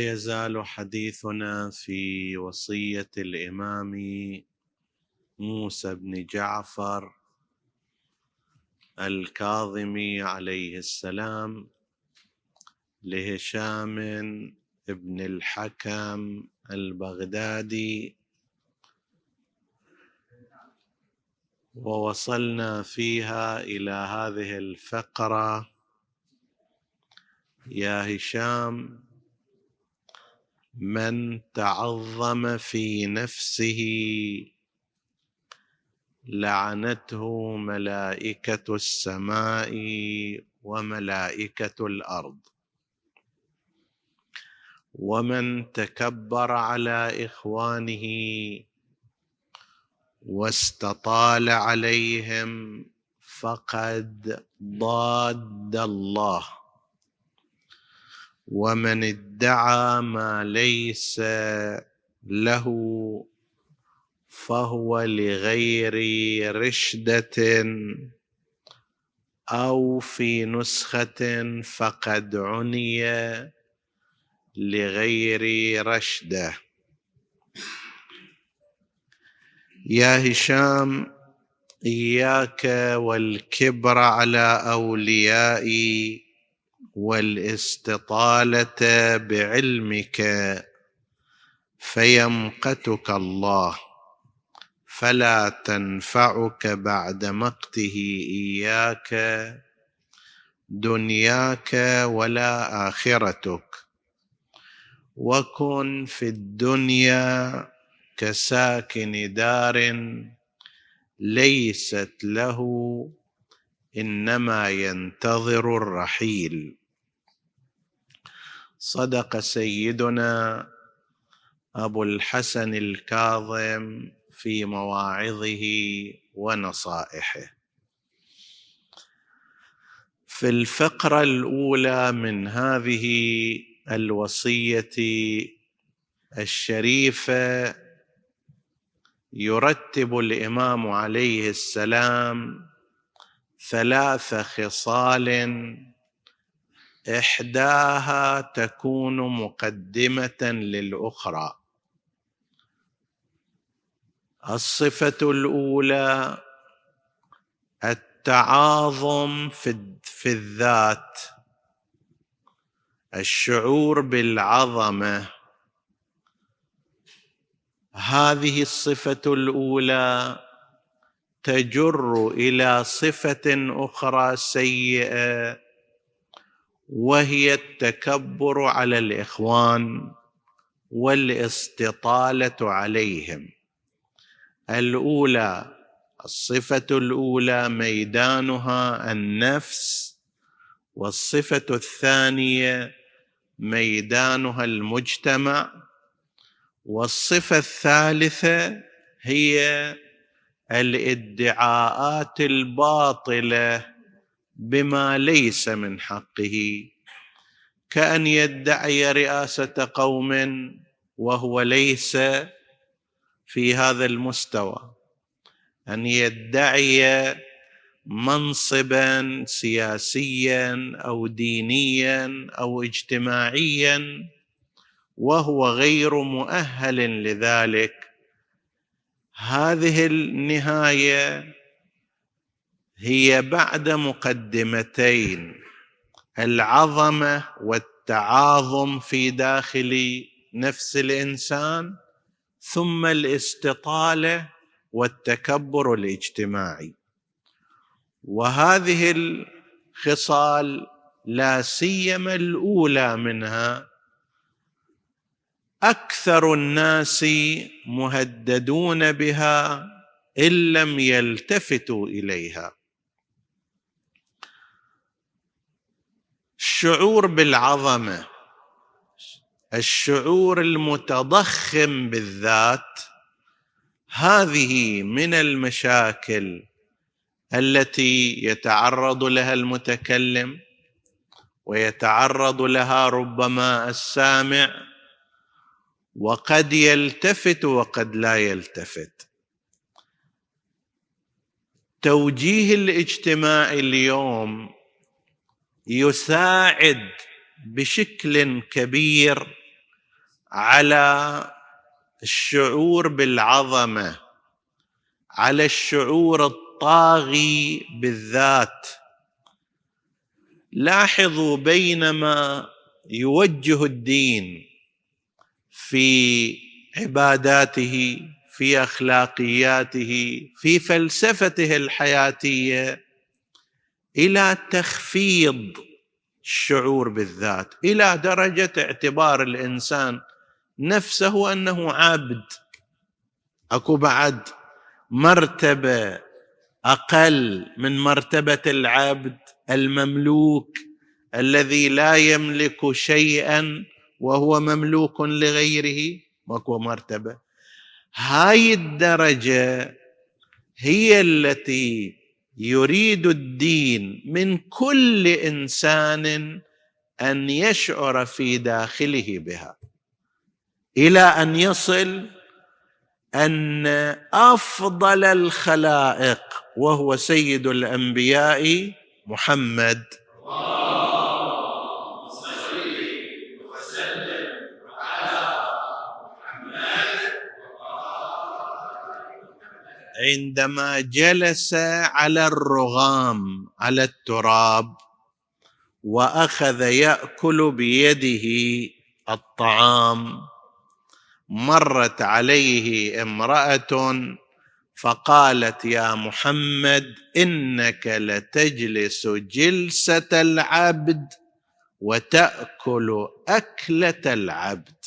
لا يزال حديثنا في وصية الإمام موسى بن جعفر الكاظمي عليه السلام لهشام بن الحكم البغدادي. ووصلنا فيها إلى هذه الفقرة. يا هشام من تعظم في نفسه. لعنته ملائكة السماء وملائكة الأرض. ومن تكبر على إخوانه واستطال عليهم فقد ضاد الله. ومن ادعى ما ليس له فهو لغير رشدة أو في نسخة فقد عني لغير رشدة. يا هشام إياك والكبر على أوليائي. والاستطالة بعلمك فيمقتك الله فلا تنفعك بعد مقته إياك دنياك ولا آخرتك. وكن في الدنيا كساكن دار ليست له إنما ينتظر الرحيل. صدق سيدنا أبو الحسن الكاظم في مواعظه ونصائحه. في الفقرة الأولى من هذه الوصية الشريفة يرتب الإمام عليه السلام ثلاث خصال إحداها تكون مقدمة للأخرى. الصفة الأولى التعاظم في الذات. الشعور بالعظمة. هذه الصفة الأولى تجر إلى صفة أخرى سيئة وهي التكبر على الإخوان والاستطالة عليهم. الأولى الصفة الأولى ميدانها النفس والصفة الثانية ميدانها المجتمع والصفة الثالثة هي الادعاءات الباطلة بما ليس من حقه كأن يدعي رئاسة قوم وهو ليس في هذا المستوى. أن يدعي منصبا سياسيا أو دينيا أو اجتماعيا وهو غير مؤهل لذلك. هذه النهاية هي بعد مقدمتين العظمة والتعاظم في داخل نفس الإنسان ثم الاستطالة والتكبر الاجتماعي. وهذه الخصال لا سيما الأولى منها. أكثر الناس مهددون بها إن لم يلتفتوا إليها. الشعور بالعظمة. الشعور المتضخم بالذات. هذه من المشاكل التي يتعرض لها المتكلم ويتعرض لها ربما السامع وقد يلتفت وقد لا يلتفت. توجيه الاجتماع اليوم يساعد بشكل كبير على الشعور بالعظمة على الشعور الطاغي بالذات. لاحظوا بينما يوجه الدين في عباداته في أخلاقياته في فلسفته الحياتية إلى تخفيض الشعور بالذات إلى درجة اعتبار الإنسان نفسه أنه عبد. أكو بعد مرتبة أقل من مرتبة العبد المملوك الذي لا يملك شيئا وهو مملوك لغيره. ماكو مرتبة. هاي الدرجة هي التي يريد الدين من كل إنسان أن يشعر في داخله بها. إلى أن يصل أن أفضل الخلائق وهو سيد الأنبياء محمد عندما جلس على الرغام على التراب وأخذ يأكل بيده الطعام مرت عليه امرأة فقالت يا محمد إنك لتجلس جلسة العبد وتأكل أكلة العبد.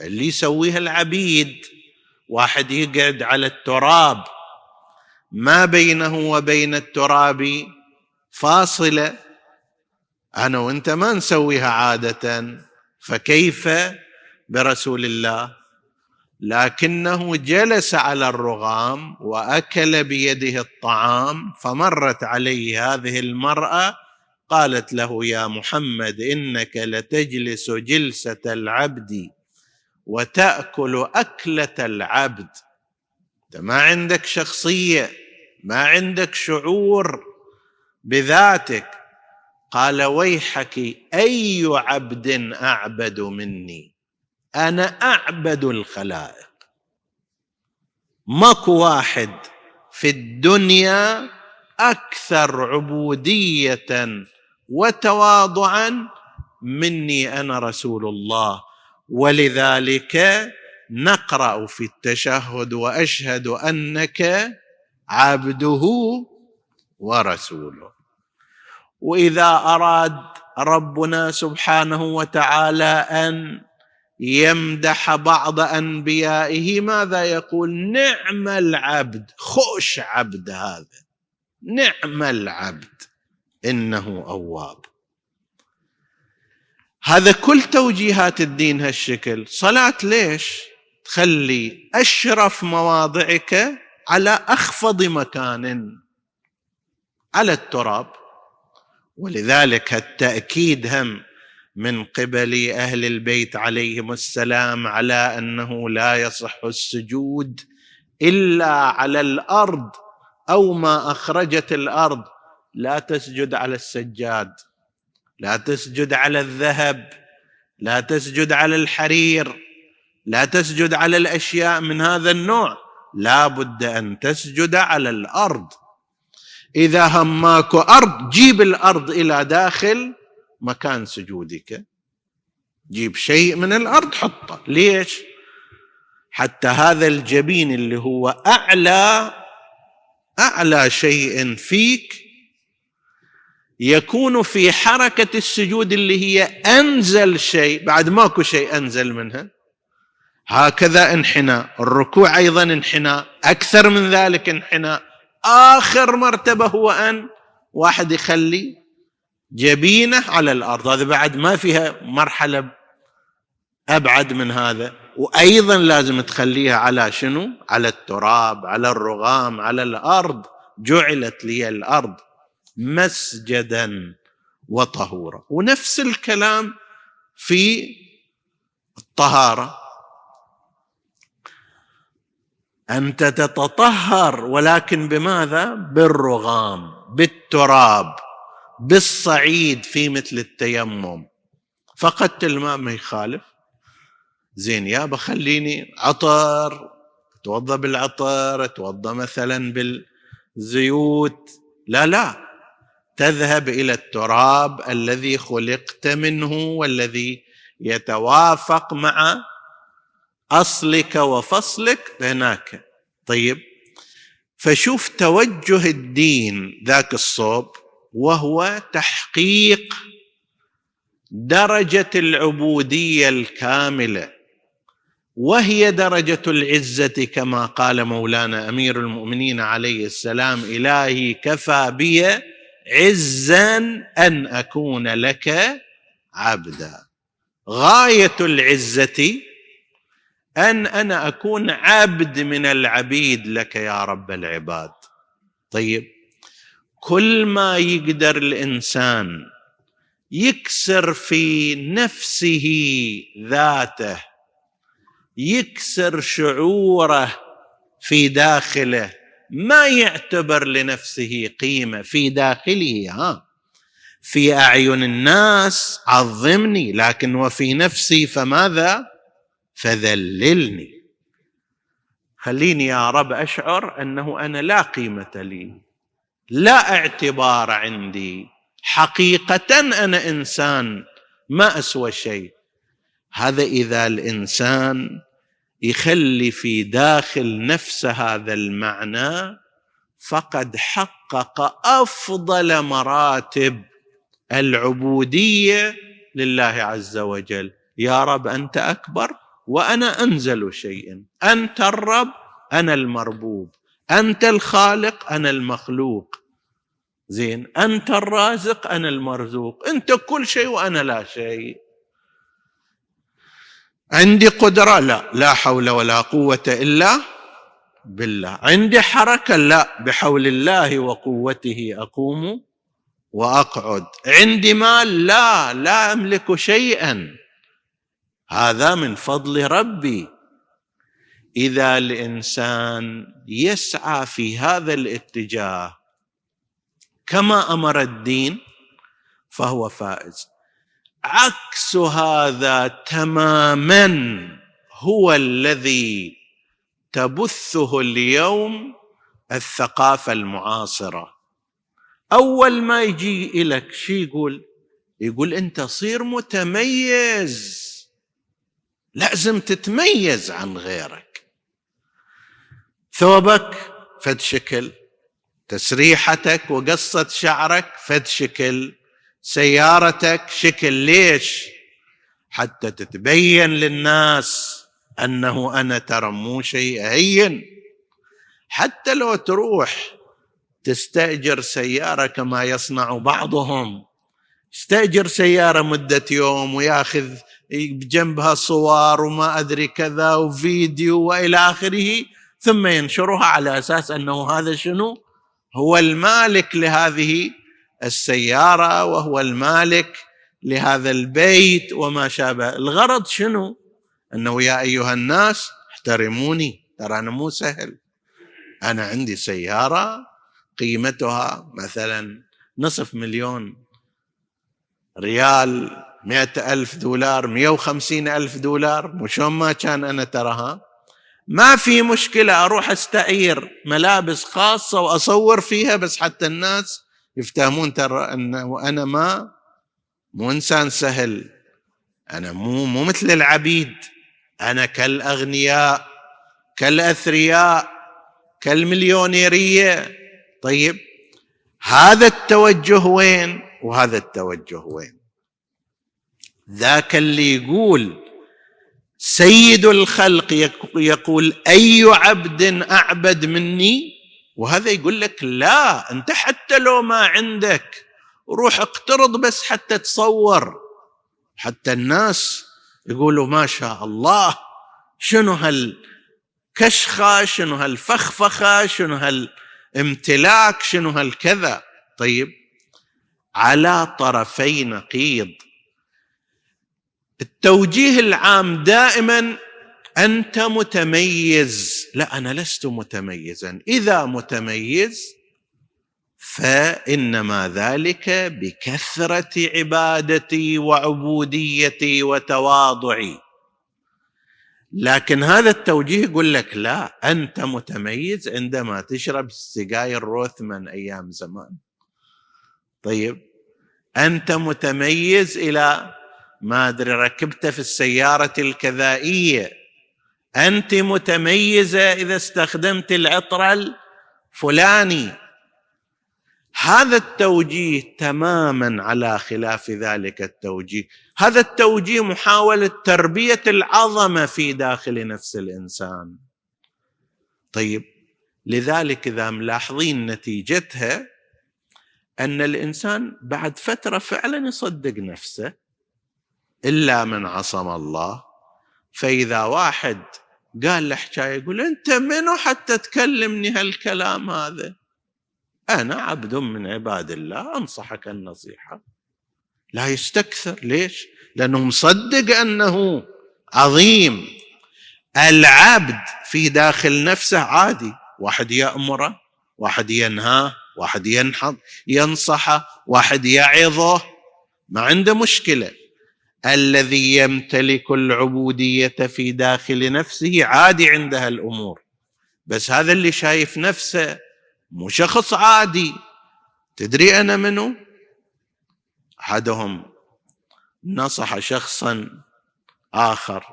اللي يسويها العبيد. واحد يقعد على التراب. ما بينه وبين التراب فاصلة. أنا وأنت ما نسويها عادة. فكيف برسول الله؟ لكنه جلس على الرغام وأكل بيده الطعام فمرت عليه هذه المرأة. قالت له يا محمد إنك لتجلس جلسة العبد. وتأكل أكلة العبد. انت ما عندك شخصية ما عندك شعور بذاتك قال ويحك أي عبد أعبد مني؟ أنا أعبد الخلائق. ماكو واحد في الدنيا أكثر عبودية وتواضعا مني أنا رسول الله. ولذلك نقرأ في التشهد وأشهد أنك عبده ورسوله. وإذا أراد ربنا سبحانه وتعالى أن يمدح بعض أنبيائه ماذا يقول؟ نعم العبد خوش عبد هذا نعم العبد إنه أواب. هذا كل توجيهات الدين هالشكل. صلاة ليش؟ تخلي أشرف مواضعك على أخفض مكان على التراب. ولذلك التأكيد هم من قبل أهل البيت عليهم السلام على أنه لا يصح السجود إلا على الأرض أو ما أخرجت الأرض. لا تسجد على السجاد. لا تسجد على الذهب لا تسجد على الحرير لا تسجد على الأشياء من هذا النوع. لا بد أن تسجد على الأرض. إذا هماك أرض جيب الأرض إلى داخل مكان سجودك. جيب شيء من الأرض حطه. ليش؟ حتى هذا الجبين اللي هو أعلى أعلى شيء فيك يكون في حركة السجود اللي هي أنزل شيء بعد ماكو شيء أنزل منها. هكذا انحناء الركوع أيضا انحناء أكثر من ذلك انحناء آخر مرتبة هو أن واحد يخلي جبينة على الأرض. هذا بعد ما فيها مرحلة أبعد من هذا. وأيضا لازم تخليها على شنو؟ على التراب على الرغام على الأرض. جعلت لي الأرض. مسجدا وطهورا. ونفس الكلام في الطهارة. أنت تتطهر ولكن بماذا؟ بالرغام بالتراب بالصعيد في مثل التيمم. فقدت الماء ما يخالف. زين يا بخليني عطر أتوضأ بالعطر أتوضأ مثلا بالزيوت. لا لا. تذهب إلى التراب الذي خلقت منه والذي يتوافق مع أصلك وفصلك هناك. طيب فشوف توجه الدين ذاك الصوب وهو تحقيق درجة العبودية الكاملة وهي درجة العزة كما قال مولانا أمير المؤمنين عليه السلام إلهي كفى بي عزا أن أكون لك عبدا. غاية العزة أن أنا أكون عبد من العبيد لك يا رب العباد. طيب كل ما يقدر الإنسان يكسر في نفسه ذاته يكسر شعوره في داخله ما يعتبر لنفسه قيمة في داخله ها؟ في أعين الناس عظمني لكن وفي نفسي فماذا؟ فذللني. خليني يا رب أشعر أنه أنا لا قيمة لي. لا اعتبار عندي. حقيقة أنا إنسان ما أسوى شيء. هذا إذا الإنسان يخلي في داخل نفسه هذا المعنى فقد حقق أفضل مراتب العبودية لله عز وجل. يا رب أنت أكبر وأنا أنزل شيء أنت الرب أنا المربوب. أنت الخالق أنا المخلوق. زين أنت الرازق أنا المرزوق. أنت كل شيء وأنا لا شيء. عندي قدرة لا. لا حول ولا قوة إلا بالله. عندي حركة لا. بحول الله وقوته أقوم وأقعد. عندي مال لا. لا أملك شيئا. هذا من فضل ربي. إذا الإنسان يسعى في هذا الاتجاه كما أمر الدين فهو فائز. عكس هذا تماما هو الذي تبثه اليوم الثقافة المعاصرة. أول ما يجي لك شي يقول؟ يقول أنت صير متميز. لازم تتميز عن غيرك. ثوبك فد شكل تسريحتك وقصة شعرك فد شكل. سيارتك شكل ليش؟ حتى تتبين للناس أنه أنا ترى مو شيء هين. حتى لو تروح تستأجر سيارة كما يصنع بعضهم استأجر سيارة مدة يوم وياخذ بجنبها صور وما أدري كذا وفيديو وإلى آخره ثم ينشرها على أساس أنه هذا شنو؟ هو المالك لهذه السيارة وهو المالك لهذا البيت وما شابه. الغرض شنو؟ أنه يا أيها الناس احترموني ترى أنا مو سهل. أنا عندي سيارة قيمتها مثلا نصف مليون ريال مئة ألف دولار مئة وخمسين ألف دولار وشون ما كان أنا تراها. ما في مشكلة أروح أستعير ملابس خاصة وأصور فيها بس حتى الناس يفتهمون ترى أنه أنا ما مو إنسان سهل. أنا مو مو مثل العبيد. أنا كالأغنياء كالأثرياء كالمليونيرية. طيب هذا التوجه وين وهذا التوجه وين؟ ذاك اللي يقول سيد الخلق يقول أي عبد أعبد مني؟ وهذا يقول لك لا أنت حتى لو ما عندك روح اقترض بس حتى تصور. حتى الناس يقولوا ما شاء الله شنو هالكشخة شنو هالفخفخة شنو هالامتلاك شنو هالكذا. طيب على طرفي نقيض. التوجيه العام دائما أنت متميز. لا أنا لست متميزا. إذا متميز فإنما ذلك بكثرة عبادتي وعبوديتي وتواضعي. لكن هذا التوجيه يقول لك لا أنت متميز عندما تشرب سجاير روثمان أيام زمان. طيب أنت متميز إلى ما أدري ركبت في السيارة الكذائية. أنت متميزة إذا استخدمت العطر الفلاني هذا التوجيه تماما على خلاف ذلك التوجيه. هذا التوجيه محاولة تربية العظمة في داخل نفس الإنسان. طيب لذلك إذا ملاحظين نتيجتها أن الإنسان بعد فترة فعلا يصدق نفسه إلا من عصم الله. فإذا واحد قال له حكايه يقول أنت منو حتى تكلمني هالكلام هذا؟ أنا عبد من عباد الله أنصحك النصيحة. لا يستكثر ليش؟ لأنه مصدق أنه عظيم. العبد في داخل نفسه عادي واحد يأمره واحد ينهاه واحد ينحض ينصحه واحد يعظه. ما عنده مشكلة. الذي يمتلك العبودية في داخل نفسه عادي عندها الأمور. بس هذا اللي شايف نفسه مو شخص عادي. تدري أنا منو؟ أحدهم نصح شخصا آخر.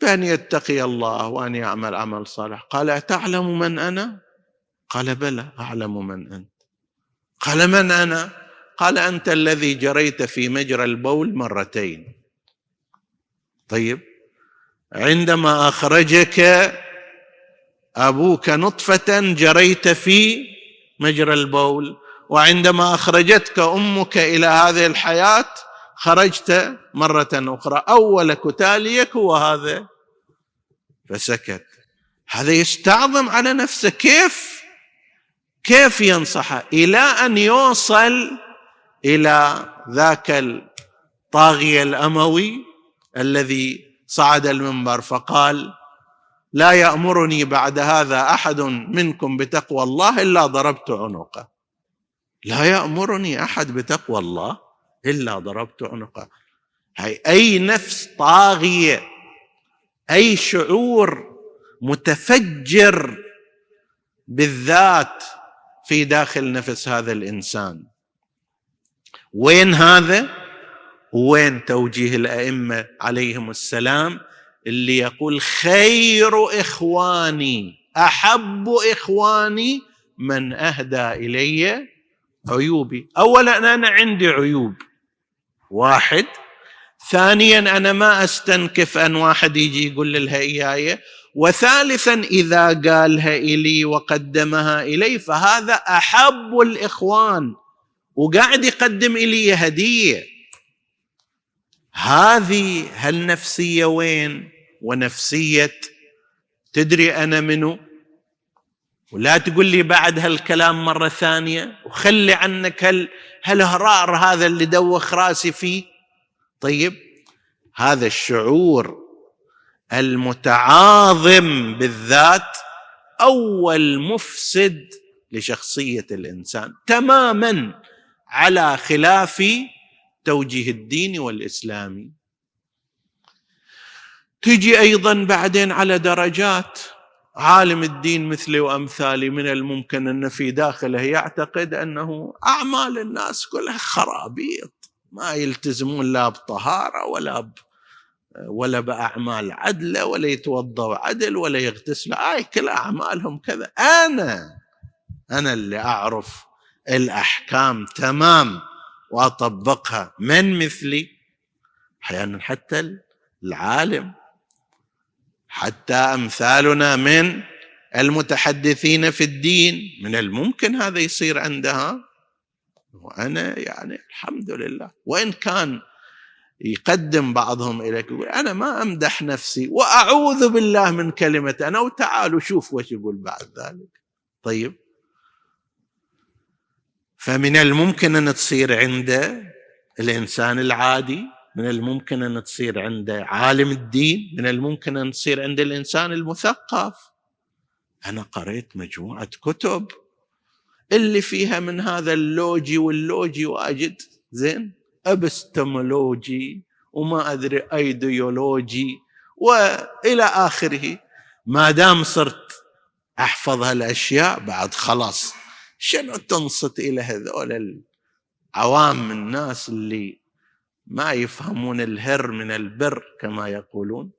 بأن يتقي الله وأن يعمل عمل صالح. قال أتعلم من أنا؟ قال بلى أعلم من أنت. قال من أنا؟ قال أنت الذي جريت في مجرى البول مرتين. طيب عندما أخرجك أبوك نطفة جريت في مجرى البول وعندما أخرجتك أمك إلى هذه الحياة خرجت مرة أخرى اولك تاليك هو هذا؟ فسكت. هذا يستعظم على نفسه كيف؟ كيف ينصحه إلى أن يوصل إلى ذاك الطاغيه الأموي الذي صعد المنبر فقال لا يأمرني بعد هذا أحد منكم بتقوى الله إلا ضربت عنقه. لا يأمرني أحد بتقوى الله إلا ضربت عنقه. هاي أي نفس طاغيه أي شعور متفجر بالذات في داخل نفس هذا الإنسان. وين هذا؟ وين توجيه الأئمة عليهم السلام؟ اللي يقول خير إخواني أحب إخواني من أهدى إلي عيوبي. اولا أنا عندي عيوب. واحد. ثانيا أنا ما أستنكف أن واحد يجي يقول لها اياي وثالثا إذا قالها إلي وقدمها إلي فهذا أحب الإخوان. وقاعد يقدم لي هدية. هذه هالنفسية وين؟ ونفسية تدري أنا منو؟ ولا تقول لي بعد هالكلام مرة ثانية وخلي عنك هال هالهرار هذا اللي دوخ راسي فيه. طيب هذا الشعور المتعاظم بالذات أول مفسد لشخصية الإنسان. تماما. على خلاف توجيه الدين والاسلامي تجي أيضا بعدين على درجات. عالم الدين مثلي وأمثالي من الممكن أن في داخله يعتقد أنه أعمال الناس كلها خرابيط. ما يلتزمون لا بطهارة ولا ب ولا بأعمال عدلة ولا يتوضوا عدل ولا يغتسلوا آي كل أعمالهم كذا. أنا أنا اللي أعرف الأحكام تمام وأطبقها من مثلي؟ أحيانا حتى العالم. حتى أمثالنا من المتحدثين في الدين. من الممكن هذا يصير عندها؟ وأنا يعني الحمد لله. وإن كان يقدم بعضهم إليك يقول أنا ما أمدح نفسي وأعوذ بالله من كلمة أنا وتعالوا شوف وش يقول بعد ذلك. طيب. فمن الممكن أن تصير عند الإنسان العادي من الممكن أن تصير عند عالم الدين من الممكن أن تصير عند الإنسان المثقف. أنا قريت مجموعة كتب اللي فيها من هذا اللوجي واللوجي وأجد زين؟ إبستمولوجي وما أدري أيديولوجي وإلى آخره. ما دام صرت أحفظ هالأشياء بعد خلاص شنو تنصت إلى هذول العوام الناس اللي ما يفهمون الهر من البر كما يقولون؟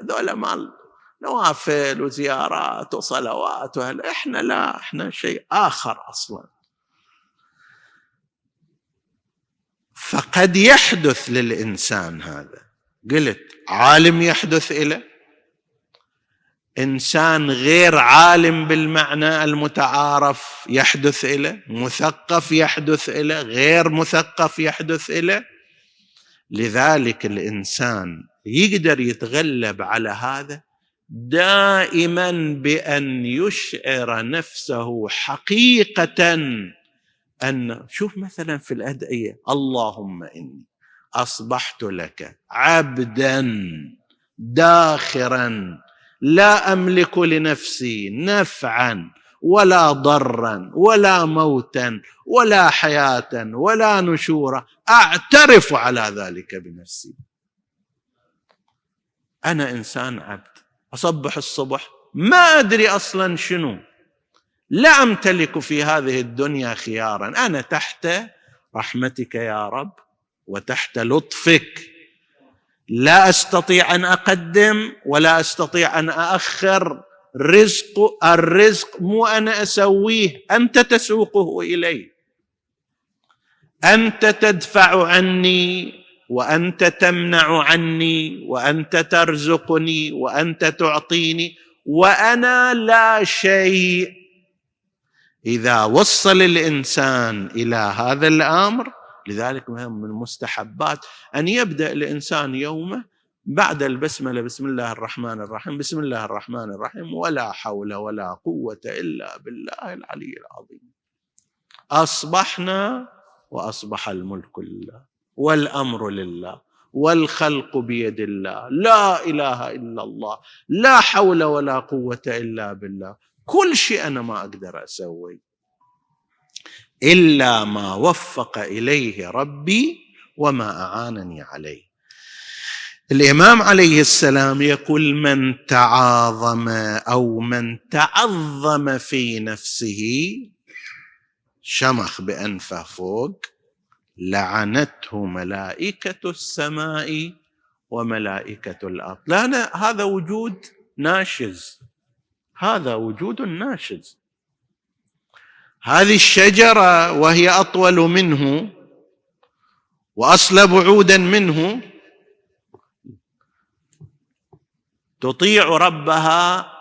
هذول مال نوافل وزيارات وصلوات وهل إحنا لا إحنا شيء آخر أصلا. فقد يحدث للإنسان هذا. قلت عالم يحدث له إنسان غير عالم بالمعنى المتعارف يحدث له مثقف يحدث له غير مثقف يحدث له لذلك الإنسان يقدر يتغلب على هذا دائما بأن يشعر نفسه حقيقة أن شوف مثلا في الأدعية اللهم إني أصبحت لك عبدا داخرا. لا أملك لنفسي نفعا ولا ضرا ولا موتا ولا حياة ولا نشورا أعترف على ذلك بنفسي. أنا إنسان عبد. أصبح الصبح. ما أدري أصلا شنو. لا أمتلك في هذه الدنيا خيارا. أنا تحت رحمتك يا رب وتحت لطفك. لا أستطيع أن أقدم ولا أستطيع أن أأخر. رزق الرزق مو أنا أسويه أنت تسوقه إلي. أنت تدفع عني وأنت تمنع عني وأنت ترزقني وأنت تعطيني وأنا لا شيء. إذا وصل الإنسان إلى هذا الأمر لذلك من المستحبات أن يبدأ الإنسان يومه بعد البسملة بسم الله الرحمن الرحيم بسم الله الرحمن الرحيم ولا حول ولا قوة إلا بالله العلي العظيم. أصبحنا وأصبح الملك لله والأمر لله والخلق بيد الله لا إله إلا الله لا حول ولا قوة إلا بالله. كل شيء أنا ما أقدر أسوي إلا ما وفق إليه ربي وما أعانني عليه. الإمام عليه السلام يقول من تعاظم أو من تعظم في نفسه شمخ بأنفه فوق لعنته ملائكة السماء وملائكة الأرض. لا هذا وجود ناشز. هذا وجود ناشز. هذه الشجرة وهي أطول منه واصلب عودا منه تطيع ربها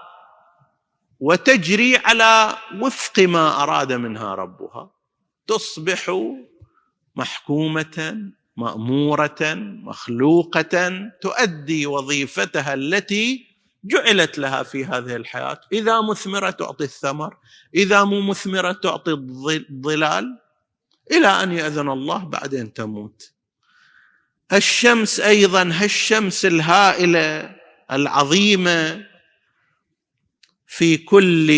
وتجري على وفق ما أراد منها ربها. تصبح محكومة مأمورة مخلوقة تؤدي وظيفتها التي جعلت لها في هذه الحياة. إذا مثمرة تعطي الثمر إذا مو مثمرة تعطي الظلال إلى أن يأذن الله بعدين تموت. الشمس أيضا هالشمس الهائلة العظيمة في كل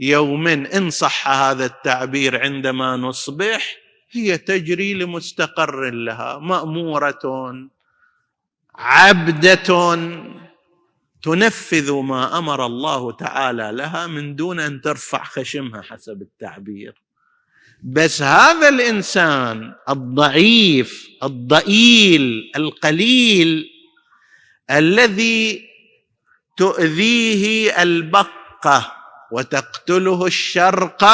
يوم إن صح هذا التعبير عندما نصبح هي تجري لمستقر لها مأمورة عبدة تنفذ ما أمر الله تعالى لها من دون أن ترفع خشمها حسب التعبير. بس هذا الإنسان الضعيف الضئيل القليل الذي تؤذيه البقة وتقتله الشرق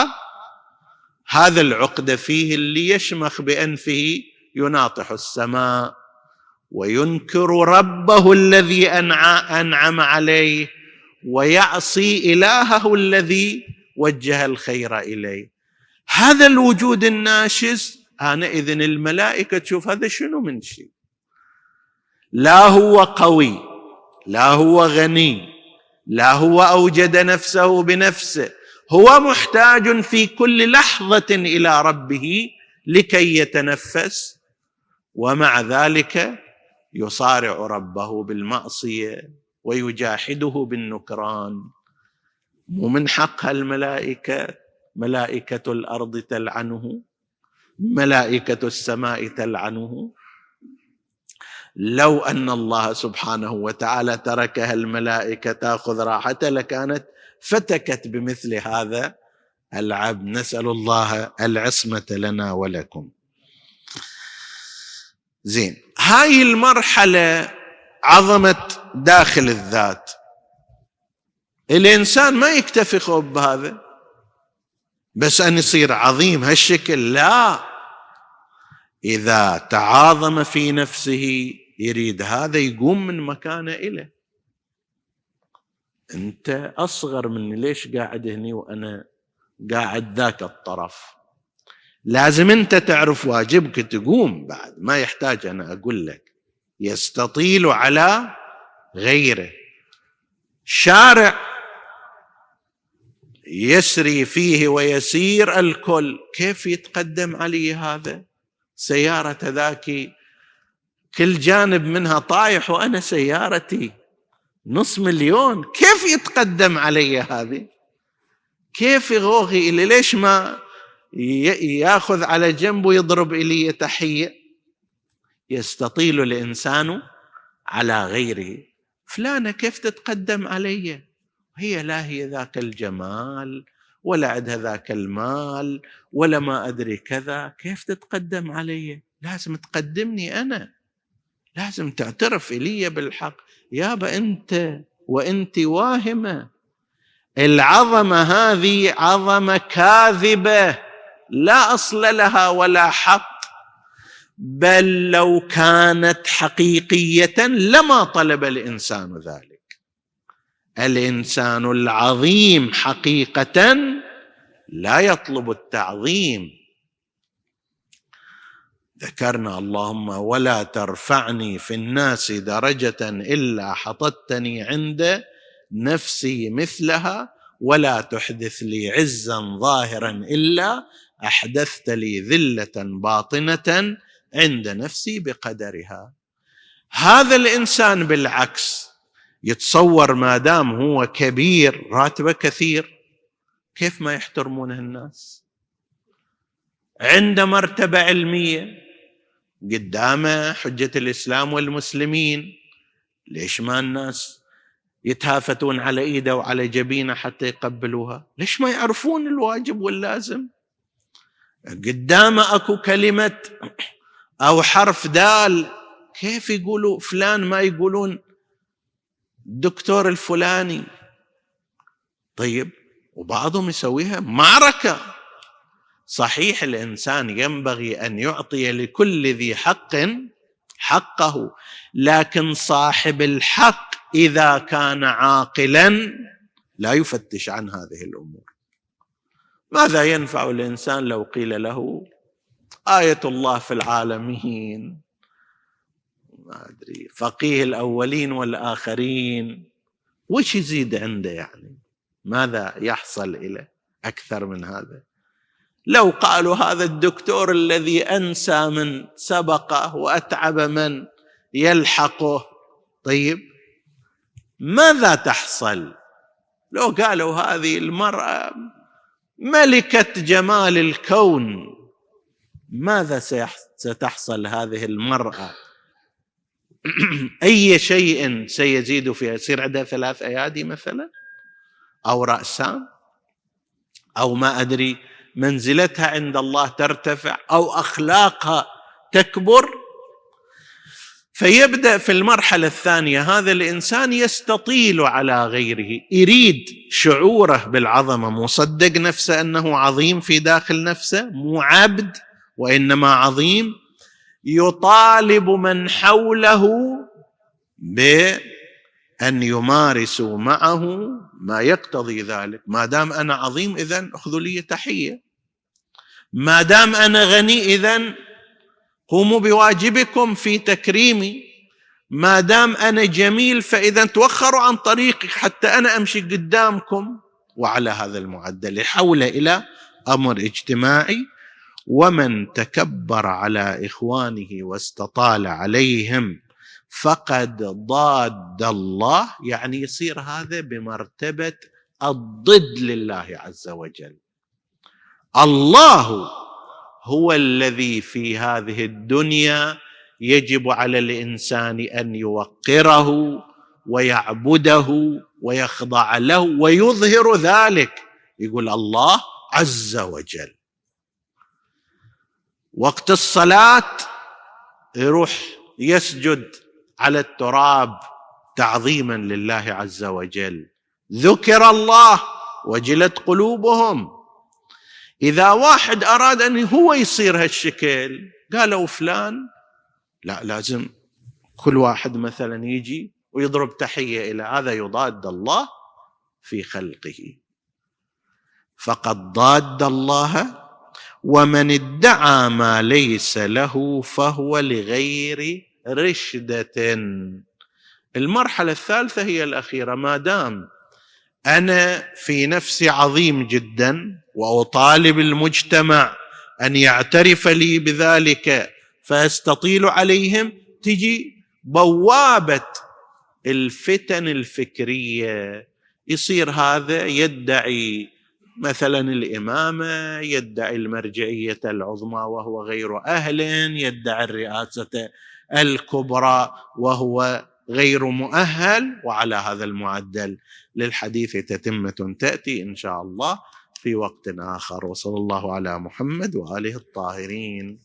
هذا العقد فيه اللي يشمخ بأنفه يناطح السماء. وينكر ربه الذي أنعم عليه ويعصي إلهه الذي وجه الخير إليه. هذا الوجود الناشز آنئذ الملائكة تشوف هذا شنو من شيء. لا هو قوي لا هو غني لا هو أوجد نفسه بنفسه. هو محتاج في كل لحظة إلى ربه لكي يتنفس ومع ذلك يصارع ربه بالمعصية ويجاحده بالنكران. ومن حقها الملائكة ملائكة الأرض تلعنه. ملائكة السماء تلعنه. لو أن الله سبحانه وتعالى تركها الملائكه تأخذ راحتها لكانت فتكت بمثل هذا. العبد نسأل الله العصمة لنا ولكم. زين. هاي المرحلة عظمه داخل الذات. الإنسان ما يكتفي بهذا بس أن يصير عظيم هالشكل. لا. إذا تعاظم في نفسه يريد هذا يقوم من مكانه إليه. أنت أصغر مني ليش قاعد هني وأنا قاعد ذاك الطرف؟ لازم انت تعرف واجبك تقوم بعد. ما يحتاج أنا أقول لك. يستطيل على غيره. شارع يسري فيه ويسير الكل. كيف يتقدم علي هذا؟ سيارة ذاك. كل جانب منها طايح وأنا سيارتي. نص مليون. كيف يتقدم علي هذه؟ كيف يغوغي إلي؟ ليش ما ياخذ على جنب ويضرب إلي تحية. يستطيل الإنسان على غيره. فلانة كيف تتقدم علي؟ هي لا هي ذاك الجمال ولا عندها ذاك المال ولا ما أدري كذا. كيف تتقدم علي؟ لازم تقدمني أنا. لازم تعترف إلي بالحق. يابا أنت وأنت واهمة. العظمة هذه عظمة كاذبة. لا أصل لها ولا حق بل لو كانت حقيقية لما طلب الإنسان ذلك. الإنسان العظيم حقيقة لا يطلب التعظيم. ذكرنا اللهم ولا ترفعني في الناس درجة إلا حطتني عند نفسي مثلها ولا تحدث لي عزا ظاهرا إلا أحدثت لي ذلة باطنة عند نفسي بقدرها. هذا الإنسان بالعكس يتصور ما دام هو كبير راتبه كثير كيف ما يحترمونه الناس؟ عنده مرتبة علمية قدامه حجة الإسلام والمسلمين ليش ما الناس يتهافتون على إيده وعلى جبينه حتى يقبلوها؟ ليش ما يعرفون الواجب واللازم؟ قدامه اكو كلمة أو حرف دال كيف يقولوا؟ فلان ما يقولون الدكتور الفلاني. طيب وبعضهم يسويها معركة. صحيح الإنسان ينبغي أن يعطي لكل ذي حق حقه لكن صاحب الحق إذا كان عاقلا لا يفتش عن هذه الأمور. ماذا ينفع الإنسان لو قيل له آية الله في العالمين؟ ما أدري. فقيه الأولين والآخرين وش يزيد عنده يعني؟ ماذا يحصل إليه أكثر من هذا؟ لو قالوا هذا الدكتور الذي أنسى من سبقه وأتعب من يلحقه طيب ماذا تحصل؟ لو قالوا هذه المرأة ملكة جمال الكون. ماذا ستحصل هذه المرأة؟ أي شيء سيزيد فيها يصير عندها ثلاث أيادي مثلا؟ أو رأسان أو ما أدري منزلتها عند الله ترتفع؟ أو أخلاقها تكبر؟ فيبدأ في المرحلة الثانية هذا الإنسان يستطيل على غيره يريد شعوره بالعظمة مصدق نفسه أنه عظيم في داخل نفسه مو عبد وإنما عظيم يطالب من حوله بأن يمارسوا معه ما يقتضي ذلك. ما دام أنا عظيم اذا اخذوا لي تحية. ما دام أنا غني اذا قوموا بواجبكم في تكريمي. ما دام أنا جميل فإذا توخروا عن طريقي حتى أنا أمشي قدامكم. وعلى هذا المعدل يحول إلى أمر اجتماعي. ومن تكبر على إخوانه واستطال عليهم فقد ضاد الله. يعني يصير هذا بمرتبة الضد لله عز وجل. الله هو الذي في هذه الدنيا يجب على الإنسان أن يوقره ويعبده ويخضع له ويظهر ذلك. يقول الله عز وجل. وقت الصلاة يروح يسجد على التراب تعظيما لله عز وجل. ذكر الله وجلت قلوبهم. إذا واحد أراد أن هو يصير هالشكل قالوا فلان لا لازم كل واحد مثلا يجي ويضرب تحية إلى هذا يضاد الله في خلقه. فقد ضاد الله ومن ادعى ما ليس له فهو لغير رشدة. المرحلة الثالثة هي الأخيرة. ما دام أنا في نفسي عظيم جدا وأطالب المجتمع أن يعترف لي بذلك فأستطيل عليهم تجي بوابة الفتن الفكرية. يصير هذا يدعي مثلا الإمامة يدعي المرجعية العظمى وهو غير أهل يدعي الرئاسة الكبرى وهو غير مؤهل وعلى هذا المعدل للحديث تتمه تأتي إن شاء الله. في وقت آخر وصلى الله على محمد وآله الطاهرين.